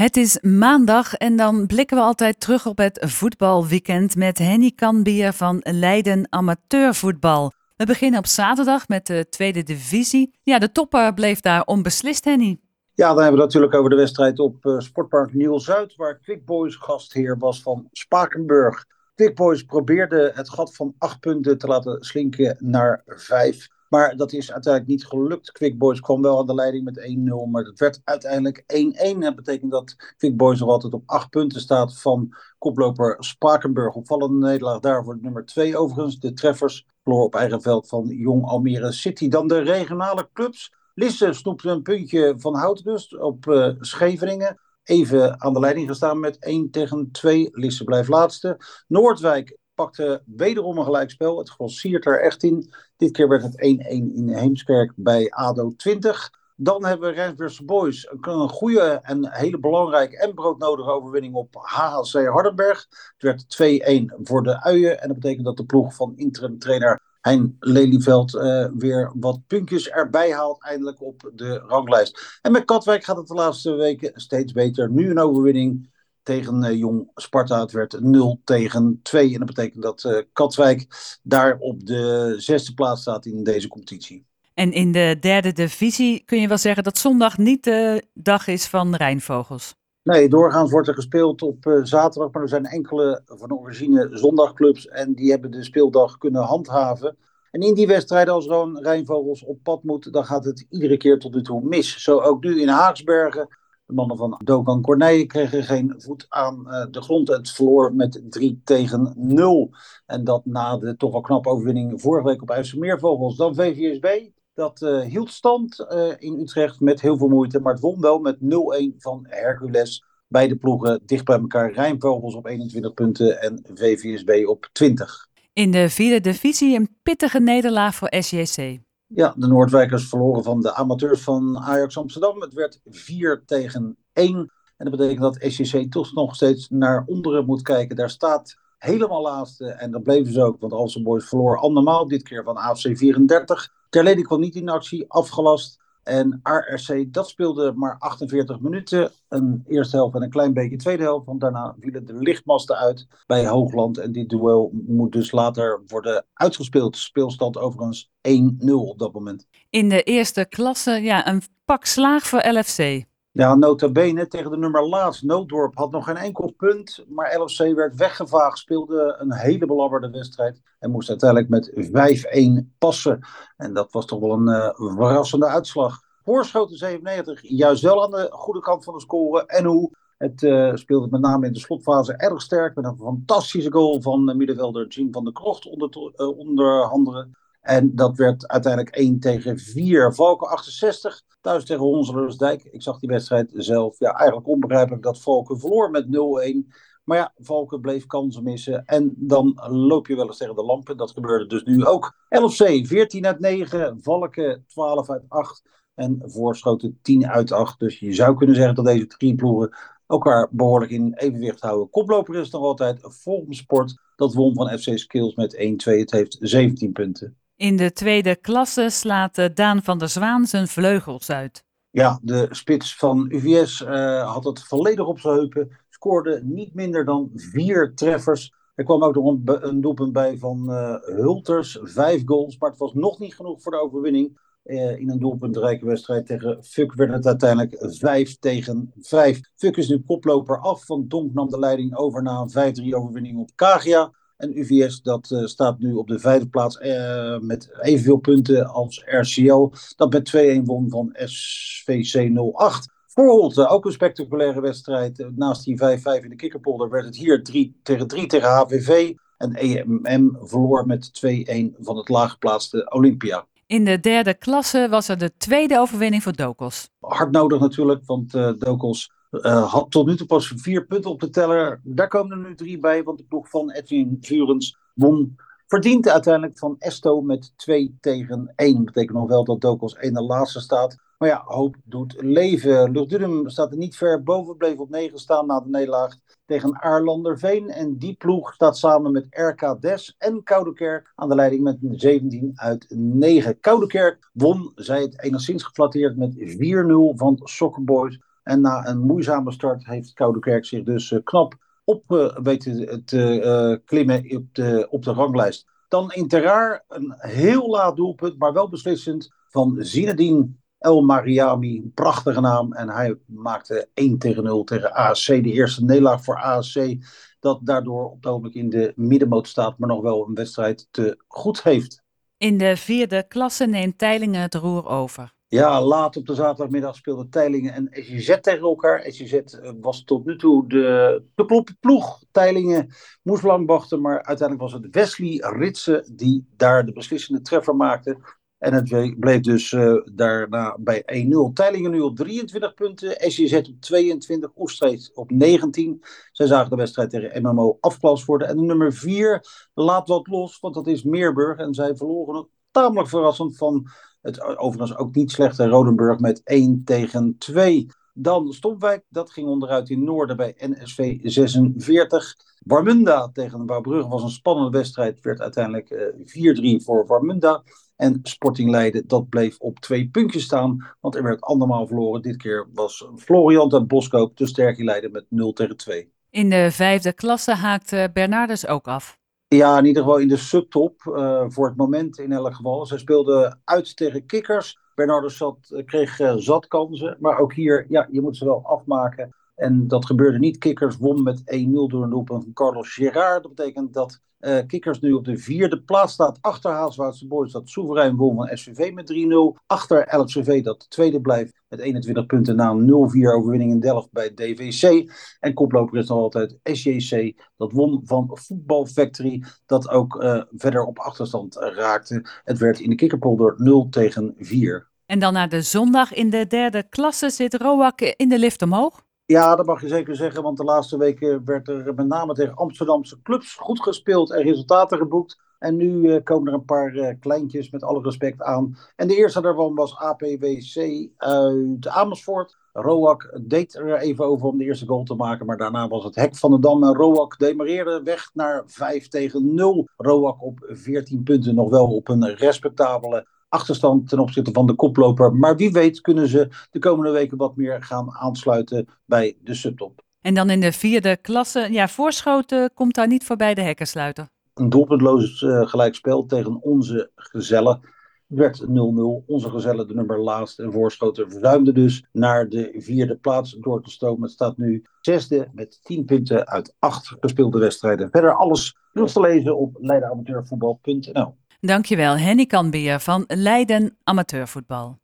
Het is maandag en dan blikken we altijd terug op het voetbalweekend met Henny Kanbier van Leiden Amateurvoetbal. We beginnen op zaterdag met de tweede divisie. Ja, de topper bleef daar onbeslist, Henny. Ja, dan hebben we natuurlijk over de wedstrijd op uh, Sportpark Nieuw-Zuid, waar Quick Boys gastheer was van Spakenburg. Quick Boys probeerde het gat van acht punten te laten slinken naar vijf. Maar dat is uiteindelijk niet gelukt. Quick Boys kwam wel aan de leiding met 1-0, maar dat werd uiteindelijk 1-1. Dat betekent dat Quick Boys nog altijd op 8 punten staat van koploper Spakenburg. Opvallende nederlaag daar voor nummer 2 overigens. De treffers verloor op eigen veld van Jong Almere City. Dan de regionale clubs. Lisse snoepte een puntje van Houtrust op uh, Scheveningen. Even aan de leiding gestaan met 1 tegen 2. Lisse blijft laatste. Noordwijk pakte wederom een gelijkspel. Het grossiert er echt in. Dit keer werd het 1-1 in Heemskerk bij ADO 20. Dan hebben we Rijnsburgse Boys een goede en hele belangrijke en broodnodige overwinning op HHC Hardenberg. Het werd 2-1 voor de Uien. En dat betekent dat de ploeg van interim trainer Hein Lelyveld uh, weer wat puntjes erbij haalt, eindelijk op de ranglijst. En met Katwijk gaat het de laatste weken steeds beter. Nu een overwinning tegen uh, Jong Sparta. Het werd 0 tegen 2. En dat betekent dat uh, Katwijk daar op de zesde plaats staat in deze competitie. En in de derde divisie kun je wel zeggen dat zondag niet de dag is van Rijnvogels. Nee, doorgaans wordt er gespeeld op uh, zaterdag, maar er zijn enkele van origine zondagclubs en die hebben de speeldag kunnen handhaven. En in die wedstrijden, als zo'n Rijnvogels op pad moet, dan gaat het iedere keer tot nu toe mis. Zo ook nu in Haaksbergen. De mannen van Dogan Corneille kregen geen voet aan uh, de grond. Het verloor met 3 tegen 0. En dat na de toch wel knappe overwinning vorige week op IJsselmeervogels. Dan VVSB. Dat uh, hield stand uh, in Utrecht met heel veel moeite. Maar het won wel met 0-1 van Hercules. Beide ploegen dicht bij elkaar. Rijnvogels op 21 punten en VVSB op 20. In de vierde divisie een pittige nederlaag voor SJC. Ja, de Noordwijkers verloren van de amateurs van Ajax Amsterdam. Het werd 4 tegen 1. En dat betekent dat SJC toch nog steeds naar onderen moet kijken. Daar staat helemaal laatste. En dat bleven ze ook, want Alsen Boys verloor andermaal. Dit keer van AFC 34. Terlede kwam niet in actie, afgelast. En ARC, dat speelde maar 48 minuten. Een eerste helft en een klein beetje tweede helft. Want daarna vielen de lichtmasten uit bij Hoogland. En dit duel moet dus later worden uitgespeeld. Speelstand overigens 1-0 op dat moment. In de eerste klasse, ja, een pak slaag voor LFC. Ja, nota bene tegen de nummer laatst. Nooddorp had nog geen enkel punt, maar LFC werd weggevaagd, speelde een hele belabberde wedstrijd en moest uiteindelijk met 5-1 passen. En dat was toch wel een uh, verrassende uitslag. Voorschoten 97, juist wel aan de goede kant van de score. En hoe het uh, speelde met name in de slotfase erg sterk. Met een fantastische goal van uh, middenvelder Jim van der Krocht onder, onder andere. En dat werd uiteindelijk 1 tegen 4. Valken 68, thuis tegen Honselensdijk. Ik zag die wedstrijd zelf. Ja, eigenlijk onbegrijpelijk dat Valken verloor met 0-1. Maar ja, Valken bleef kansen missen. En dan loop je wel eens tegen de lampen. Dat gebeurde dus nu ook. 11C, 14 uit 9. Valken 12 uit 8. En Voorschoten 10 uit 8. Dus je zou kunnen zeggen dat deze drie ploegen elkaar behoorlijk in evenwicht houden. Koploper is nog altijd Volgens Sport. Dat won van FC Skills met 1-2. Het heeft 17 punten. In de tweede klasse slaat Daan van der Zwaan zijn vleugels uit. Ja, de spits van UVS uh, had het volledig op zijn heupen. Scoorde niet minder dan vier treffers. Er kwam ook nog een, doelpunt bij van uh, Hulters. Vijf goals, maar het was nog niet genoeg voor de overwinning. In een doelpuntrijke wedstrijd tegen Fuck werd het uiteindelijk 5 tegen 5. Fuck is nu koploper af, van Donk nam de leiding over na een 5-3 overwinning op Kagia. En UVS dat uh, staat nu op de vijfde plaats uh, met evenveel punten als RCL. Dat met 2-1 won van SVC 08. Voor ook een spectaculaire wedstrijd. Naast die 5-5 in de kikkerpolder werd het hier 3 tegen 3 tegen HVV. En EMM verloor met 2-1 van het laaggeplaatste Olympia. In de derde klasse was er de tweede overwinning voor Dokos. Hard nodig natuurlijk, want uh, Dokos uh, had tot nu toe pas vier punten op de teller. Daar komen er nu drie bij, want de ploeg van Edwin Vurens won. Verdient uiteindelijk van Esto met 2 tegen 1. Dat betekent nog wel dat Dokos één de laatste staat. Maar ja, hoop doet leven. Luchtdunum staat er niet ver boven, bleef op 9 staan na de nederlaag tegen Aarlanderveen. En die ploeg staat samen met RK Des en Koudekerk aan de leiding met 17 uit 9. Koudekerk won, zij het enigszins geflatteerd met 4-0 van Soccer Boys. En na een moeizame start heeft Koudekerk zich dus knap op weten te klimmen op de, op de ranglijst. Dan in Terraar een heel laat doelpunt, maar wel beslissend van Zinedine El Mariami. Prachtige naam. En hij maakte 1 tegen 0 tegen ASC. De eerste nederlaag voor ASC. Dat daardoor op het ogenblik in de middenmoot staat, maar nog wel een wedstrijd te goed heeft. In de vierde klasse neemt Teilingen het roer over. Ja, laat op de zaterdagmiddag speelden Teilingen en SJZ tegen elkaar. SJZ eh, was tot nu toe de, de ploeg. Teilingen moest lang wachten, maar uiteindelijk was het Wesley Ritsen die daar de beslissende treffer maakte. En het bleef dus uh, daarna bij 1-0. Teilingen nu op 23 punten. SJZ op 22. Oestreet op 19. Zij zagen de wedstrijd tegen MMO afklas worden. En nummer 4 laat wat los, want dat is Meerburg. En zij verloren het tamelijk verrassend van het overigens ook niet slechte Rodenburg met 1 tegen 2. Dan Stopwijk, dat ging onderuit in Noorden bij NSV 46. Warmunda tegen Bouwbrugge was een spannende wedstrijd. Werd uiteindelijk uh, 4-3 voor Warmunda. En Sporting Leiden, dat bleef op twee puntjes staan. Want er werd andermaal verloren. Dit keer was Florian en Boskoop te sterk Leiden met 0 tegen 2. In de vijfde klasse haakte Bernardus ook af. Ja, in ieder geval in de subtop. Uh, voor het moment in elk geval. Zij speelden uit tegen Kikkers. Bernardus zat, kreeg uh, zat kansen. Maar ook hier, ja, je moet ze wel afmaken. En dat gebeurde niet. Kikkers won met 1-0 door een doelpunt van Carlos Gerard. Dat betekent dat uh, Kikkers nu op de vierde plaats staat. Achter Haalswaardse Boys dat soeverein won van SVV met 3-0. Achter LFCV dat tweede blijft met 21 punten na een 0-4 overwinning in Delft bij DVC. En koploper is nog altijd SJC. Dat won van Football Factory. Dat ook uh, verder op achterstand raakte. Het werd in de kikkerpolder 0 tegen 4. En dan naar de zondag in de derde klasse zit Roak in de lift omhoog. Ja, dat mag je zeker zeggen, want de laatste weken werd er met name tegen Amsterdamse clubs goed gespeeld en resultaten geboekt. En nu uh, komen er een paar uh, kleintjes met alle respect aan. En de eerste daarvan was APWC uit Amersfoort. Roak deed er even over om de eerste goal te maken, maar daarna was het hek van de dam. En Roak demareerde weg naar 5 tegen 0. Roak op 14 punten nog wel op een respectabele achterstand ten opzichte van de koploper. Maar wie weet kunnen ze de komende weken wat meer gaan aansluiten bij de subtop. En dan in de vierde klasse, ja, Voorschoten komt daar niet voorbij de hekken sluiten. Een doelpuntloos uh, gelijkspel tegen onze gezellen werd 0-0. Onze gezellen de nummer laatst en Voorschoten verzuimde dus naar de vierde plaats door te stomen. Het staat nu zesde met 10 punten uit acht gespeelde wedstrijden. Verder alles terug te lezen op leidenamateurvoetbal.nl. Dankjewel, Henny Kanbier van Leiden Amateurvoetbal.